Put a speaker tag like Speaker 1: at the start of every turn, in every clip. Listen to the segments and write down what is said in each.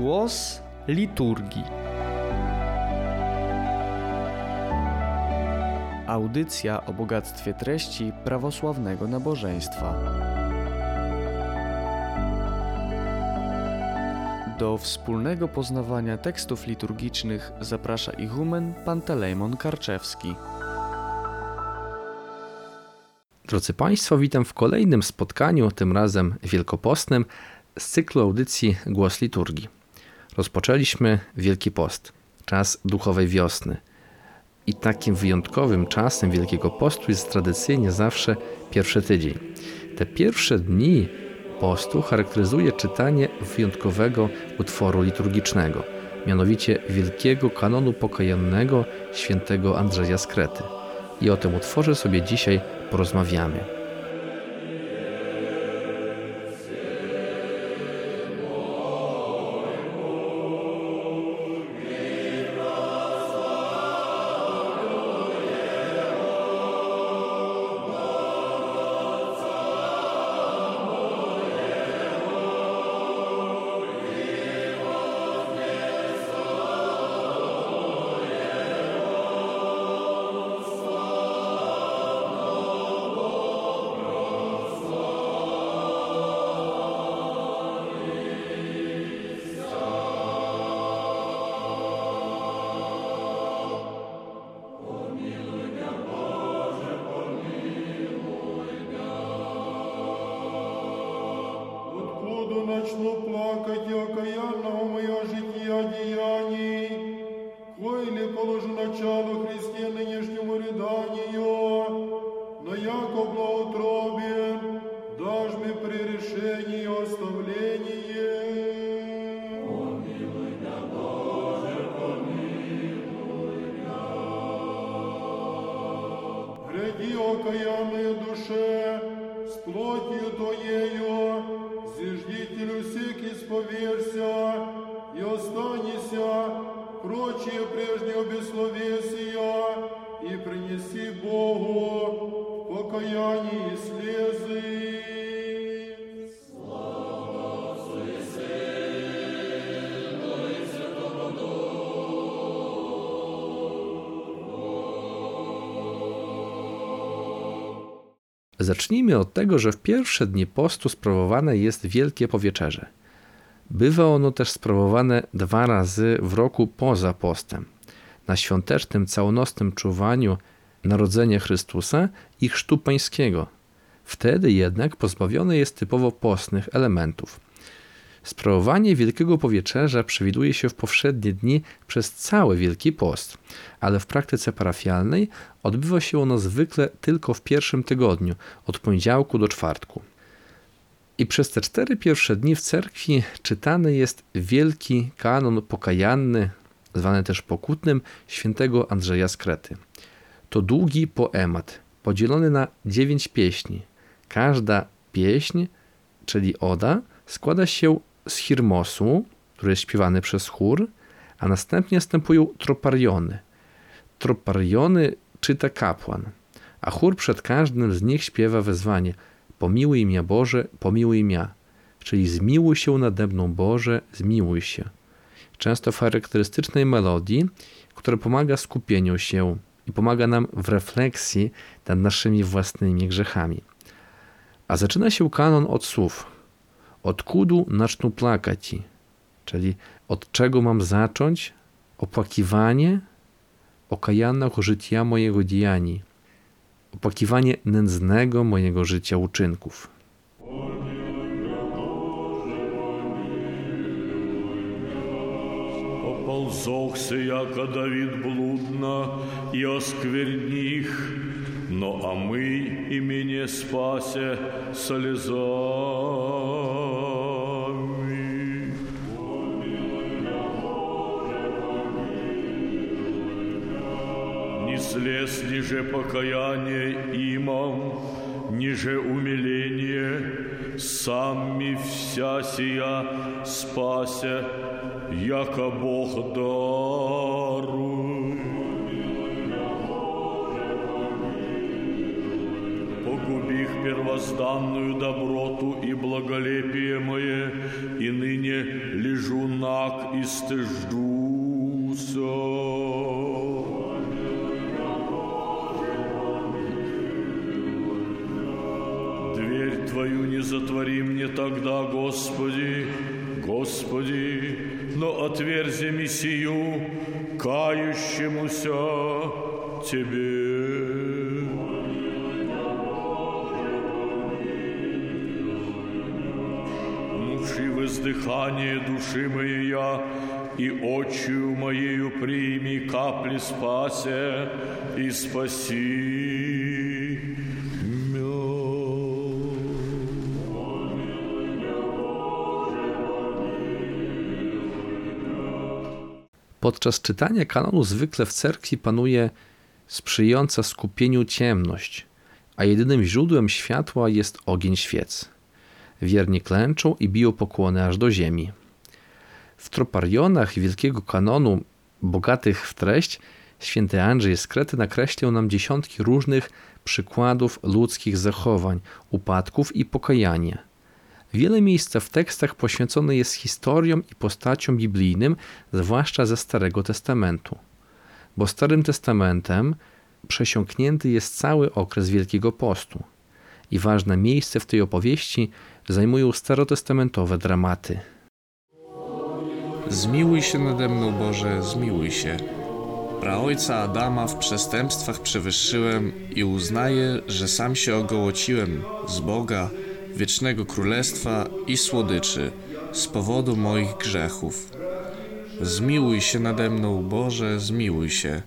Speaker 1: Głos liturgii. Audycja o bogactwie treści prawosławnego nabożeństwa. Do wspólnego poznawania tekstów liturgicznych zaprasza ichumen Pantelejmon Karczewski.
Speaker 2: Drodzy Państwo, witam w kolejnym spotkaniu, tym razem wielkopostnym, z cyklu audycji Głos Liturgii. Rozpoczęliśmy Wielki Post, czas duchowej wiosny. I takim wyjątkowym czasem Wielkiego Postu jest tradycyjnie zawsze pierwszy tydzień. Te pierwsze dni postu charakteryzuje czytanie wyjątkowego utworu liturgicznego, mianowicie Wielkiego Kanonu Pokajannego świętego Andrzeja Skrety. I o tym utworze sobie dzisiaj porozmawiamy.
Speaker 3: начну плакать и окаянного моего жития деяний, кои ли положу начало Христа, прежнего бессловесия, и принеси Богу покаяние и слезы.
Speaker 2: Zacznijmy od tego, że w pierwsze dni postu sprawowane jest Wielkie Powieczerze. Bywa ono też sprawowane dwa razy w roku poza postem. na świątecznym, całonocnym czuwaniu Narodzenia Chrystusa i Chrztu Pańskiego. Wtedy jednak pozbawione jest typowo postnych elementów. Sprawowanie Wielkiego Powieczerza przewiduje się w powszednie dni przez cały Wielki Post, ale w praktyce parafialnej odbywa się ono zwykle tylko w pierwszym tygodniu, od poniedziałku do czwartku. I przez te cztery pierwsze dni w cerkwi czytany jest wielki kanon pokajanny, zwany też pokutnym, świętego Andrzeja Skrety. To długi poemat, podzielony na dziewięć pieśni. Każda pieśń, czyli oda, składa się z hirmosu, który jest śpiewany przez chór, a następnie następują tropariony. Tropariony czyta kapłan, a chór przed każdym z nich śpiewa wezwanie Pomiłuj mnie Boże, pomiłuj mnie, czyli zmiłuj się nade mną Boże, zmiłuj się. Często w charakterystycznej melodii, która pomaga skupieniu się i pomaga nam w refleksji nad naszymi własnymi grzechami. A zaczyna się kanon od słów Odkudu naczną plakać? Czyli od czego mam zacząć opłakiwanie okajannego życia mojego dziani, opłakiwanie nędznego mojego życia uczynków.
Speaker 4: Оползохся, яко Давид блудно, и оскверних, но омый и меня спася слезами. Не слез ниже покаяние имам, ниже умиление, сами вся сия спася, яко Бог даруй. Погуби их первозданную доброту и благолепие мое, и ныне лежу наг и стыжуся. Дверь Твою не затвори мне тогда, Господи, Господи, но отверзи миссию кающемуся Тебе. Внуши воздыхание души моей я, и очью моею прими капли спася и спаси
Speaker 2: Podczas czytania kanonu zwykle w cerkwi panuje sprzyjająca skupieniu ciemność, a jedynym źródłem światła jest ogień świec. Wierni klęczą i biją pokłony aż do ziemi. W troparionach wielkiego kanonu, bogatych w treść, święty Andrzej z Krety nakreślił nam dziesiątki różnych przykładów ludzkich zachowań, upadków i pokajania. Wiele miejsca w tekstach poświęcone jest historiom i postaciom biblijnym, zwłaszcza ze Starego Testamentu. Bo Starym Testamentem przesiąknięty jest cały okres Wielkiego Postu. I ważne miejsce w tej opowieści zajmują starotestamentowe dramaty.
Speaker 1: Zmiłuj się nade mną, Boże, zmiłuj się. Praojca Adama w przestępstwach przewyższyłem i uznaję, że sam się ogołociłem z Boga, wiecznego królestwa i słodyczy z powodu moich grzechów. Zmiłuj się nade mną, Boże, zmiłuj się.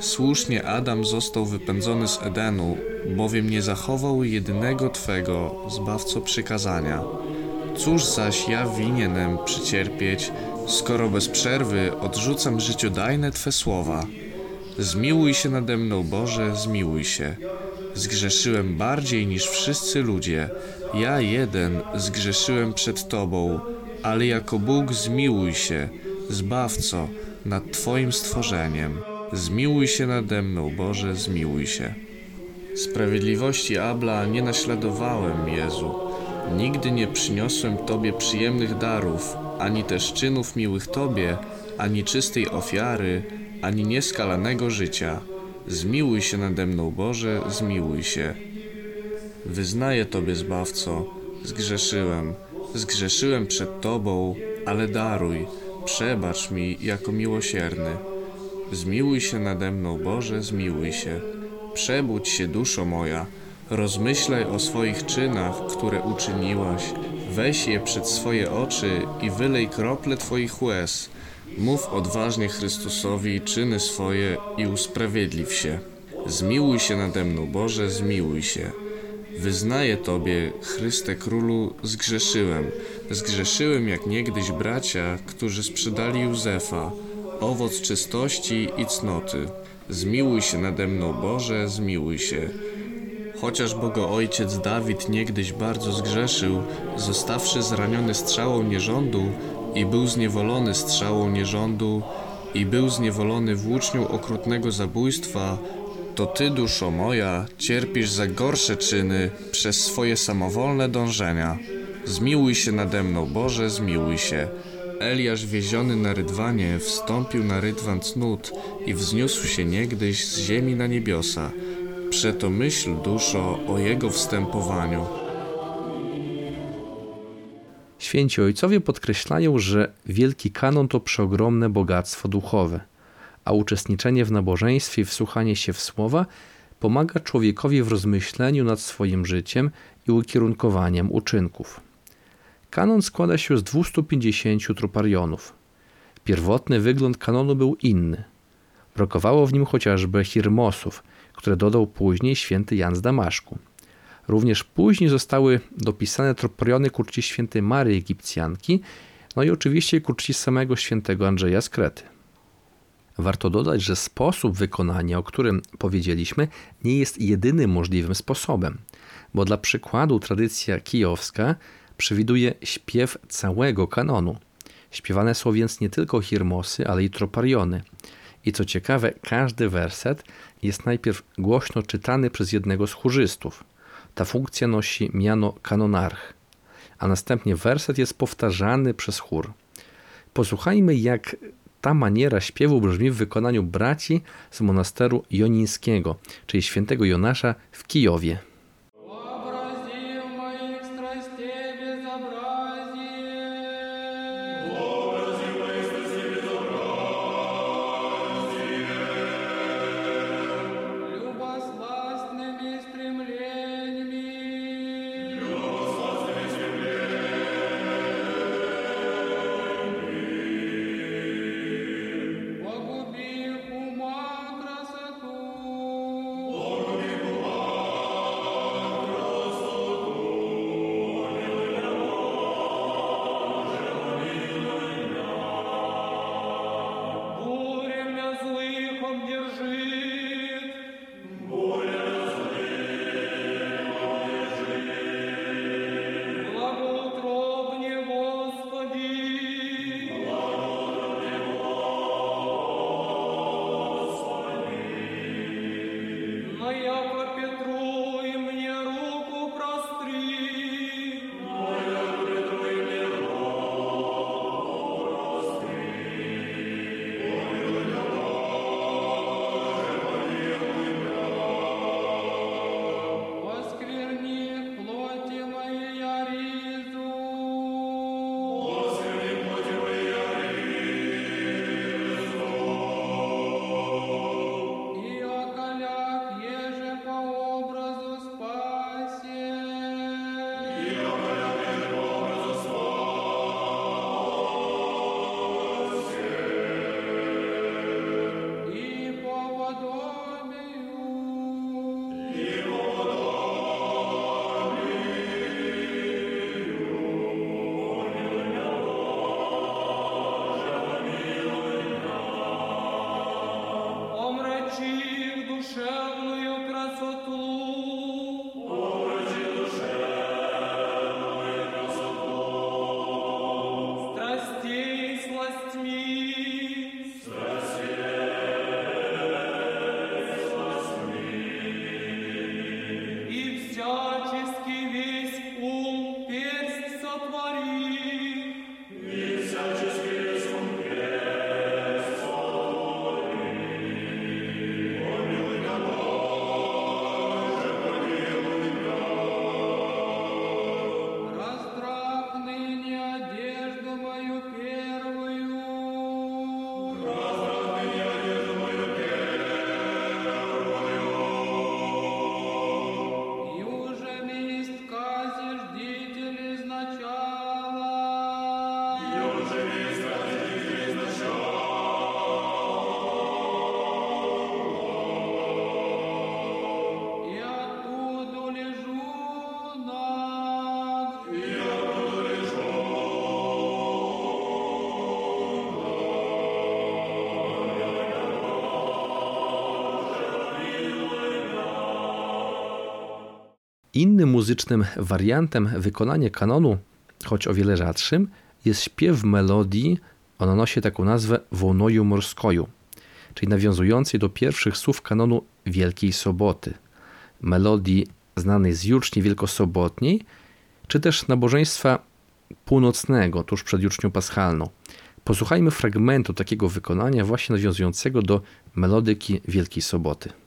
Speaker 1: Słusznie Adam został wypędzony z Edenu, bowiem nie zachował jedynego Twego, Zbawco przykazania. Cóż zaś ja winienem przycierpieć, skoro bez przerwy odrzucam życiodajne Twe słowa? Zmiłuj się nade mną, Boże, zmiłuj się. Zgrzeszyłem bardziej niż wszyscy ludzie. Ja jeden zgrzeszyłem przed Tobą, ale jako Bóg zmiłuj się, Zbawco, nad Twoim stworzeniem. Zmiłuj się nade mną, Boże, zmiłuj się. Sprawiedliwości Abla nie naśladowałem, Jezu. Nigdy nie przyniosłem Tobie przyjemnych darów, ani też czynów miłych Tobie, ani czystej ofiary, ani nieskalanego życia. Zmiłuj się nade mną, Boże, zmiłuj się. Wyznaję Tobie, Zbawco, zgrzeszyłem, zgrzeszyłem przed Tobą, ale daruj, przebacz mi jako miłosierny. Zmiłuj się nade mną, Boże, zmiłuj się. Przebudź się, duszo moja, rozmyślaj o swoich czynach, które uczyniłaś. Weź je przed swoje oczy i wylej krople Twoich łez. Mów odważnie Chrystusowi czyny swoje i usprawiedliw się. Zmiłuj się nade mną, Boże, zmiłuj się. Wyznaję Tobie, Chryste Królu, zgrzeszyłem. Zgrzeszyłem jak niegdyś bracia, którzy sprzedali Józefa, owoc czystości i cnoty. Zmiłuj się nade mną, Boże, zmiłuj się. Chociaż Bogo Ojciec Dawid niegdyś bardzo zgrzeszył, zostawszy zraniony strzałą nierządu i był zniewolony strzałą nierządu i był zniewolony włócznią okrutnego zabójstwa, to Ty, duszo moja, cierpisz za gorsze czyny przez swoje samowolne dążenia. Zmiłuj się nade mną, Boże, zmiłuj się. Eliasz wieziony na rydwanie wstąpił na rydwan cnót i wzniósł się niegdyś z ziemi na niebiosa. Przeto myśl, duszo, o jego wstępowaniu.
Speaker 2: Święci ojcowie podkreślają, że wielki kanon to przeogromne bogactwo duchowe, a uczestniczenie w nabożeństwie i wsłuchanie się w słowa pomaga człowiekowi w rozmyśleniu nad swoim życiem i ukierunkowaniem uczynków. Kanon składa się z 250 troparionów. Pierwotny wygląd kanonu był inny. Brakowało w nim chociażby hirmosów, które dodał później święty Jan z Damaszku. Również później zostały dopisane tropariony ku świętej Maryi Egipcjanki, no i oczywiście ku samego świętego Andrzeja z Krety. Warto dodać, że sposób wykonania, o którym powiedzieliśmy, nie jest jedynym możliwym sposobem, bo dla przykładu tradycja kijowska przewiduje śpiew całego kanonu. Śpiewane są więc nie tylko hirmosy, ale i tropariony. I co ciekawe, każdy werset jest najpierw głośno czytany przez jednego z chórzystów. Ta funkcja nosi miano kanonarch, a następnie werset jest powtarzany przez chór. Posłuchajmy, jak ta maniera śpiewu brzmi w wykonaniu braci z monasteru jonińskiego, czyli świętego Jonasza w Kijowie.
Speaker 5: Trust me.
Speaker 2: Innym muzycznym wariantem wykonania kanonu, choć o wiele rzadszym, jest śpiew melodii, ona nosi taką nazwę Wonoju Morskoju, czyli nawiązującej do pierwszych słów kanonu Wielkiej Soboty, melodii znanej z juczni wielkosobotniej, czy też nabożeństwa północnego, tuż przed jucznią paschalną. Posłuchajmy fragmentu takiego wykonania właśnie nawiązującego do melodyki Wielkiej Soboty.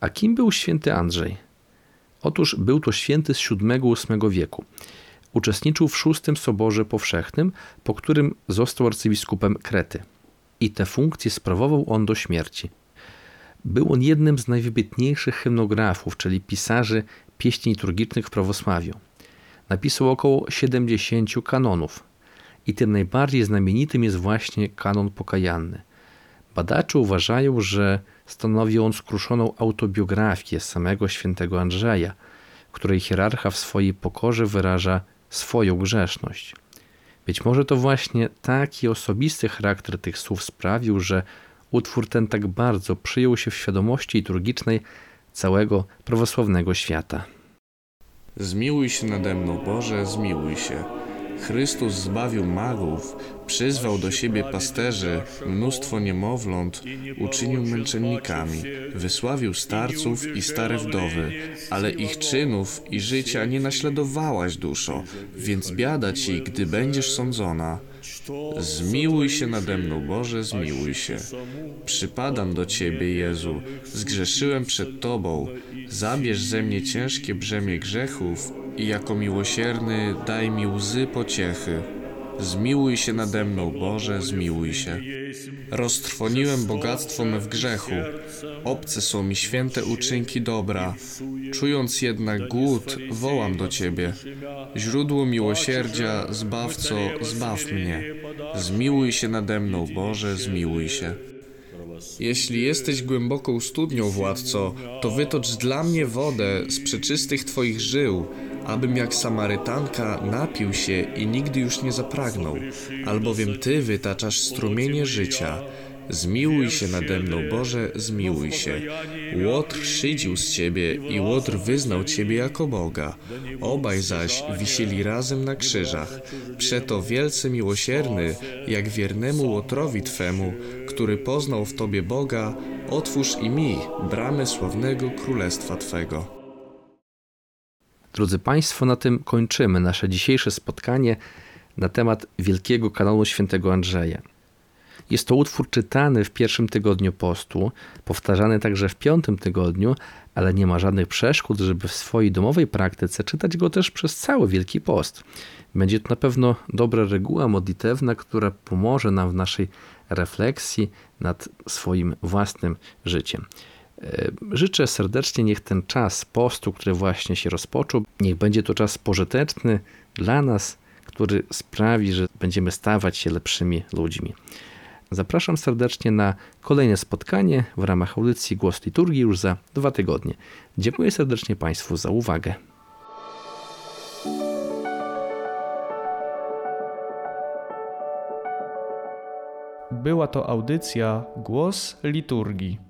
Speaker 2: A kim był święty Andrzej? Otóż był to święty z VII-VIII wieku. Uczestniczył w VI Soborze Powszechnym, po którym został arcybiskupem Krety. I te funkcje sprawował on do śmierci. Był on jednym z najwybitniejszych hymnografów, czyli pisarzy pieśni liturgicznych w prawosławiu. Napisał około 70 kanonów i tym najbardziej znamienitym jest właśnie kanon pokajanny. Badacze uważają, że stanowi on skruszoną autobiografię samego świętego Andrzeja, której hierarcha w swojej pokorze wyraża swoją grzeszność. Być może to właśnie taki osobisty charakter tych słów sprawił, że utwór ten tak bardzo przyjął się w świadomości liturgicznej całego prawosławnego świata.
Speaker 1: Zmiłuj się nade mną, Boże, zmiłuj się. Chrystus zbawił magów, przyzwał do siebie pasterzy, mnóstwo niemowląt uczynił męczennikami, wysławił starców i stare wdowy, ale ich czynów i życia nie naśladowałaś, duszo, więc biada ci, gdy będziesz sądzona. Zmiłuj się nade mną, Boże, zmiłuj się. Przypadam do Ciebie, Jezu, zgrzeszyłem przed Tobą. Zabierz ze mnie ciężkie brzemię grzechów i jako miłosierny daj mi łzy pociechy. Zmiłuj się nade mną, Boże, zmiłuj się. Roztrwoniłem bogactwo me w grzechu. Obce są mi święte uczynki dobra. Czując jednak głód, wołam do Ciebie. Źródło miłosierdzia, Zbawco, zbaw mnie. Zmiłuj się nade mną, Boże, zmiłuj się. Jeśli jesteś głęboką studnią, władco, to wytocz dla mnie wodę z przeczystych Twoich żył, abym jak Samarytanka napił się i nigdy już nie zapragnął, albowiem Ty wytaczasz strumienie życia. Zmiłuj się nade mną, Boże, zmiłuj się. Łotr szydził z Ciebie i Łotr wyznał Ciebie jako Boga. Obaj zaś wisieli razem na krzyżach. Przeto wielce miłosierny, jak wiernemu Łotrowi Twemu, który poznał w Tobie Boga, otwórz i mi bramę sławnego Królestwa Twego.
Speaker 2: Drodzy Państwo, na tym kończymy nasze dzisiejsze spotkanie na temat wielkiego kanonu świętego Andrzeja. Jest to utwór czytany w pierwszym tygodniu postu, powtarzany także w piątym tygodniu, ale nie ma żadnych przeszkód, żeby w swojej domowej praktyce czytać go też przez cały Wielki Post. Będzie to na pewno dobra reguła modlitewna, która pomoże nam w naszej refleksji nad swoim własnym życiem. E, Życzę serdecznie, niech ten czas postu, który właśnie się rozpoczął, niech będzie to czas pożyteczny dla nas, który sprawi, że będziemy stawać się lepszymi ludźmi. Zapraszam serdecznie na kolejne spotkanie w ramach audycji Głos Liturgii już za dwa tygodnie. Dziękuję serdecznie Państwu za uwagę.
Speaker 6: Była to audycja Głos Liturgii.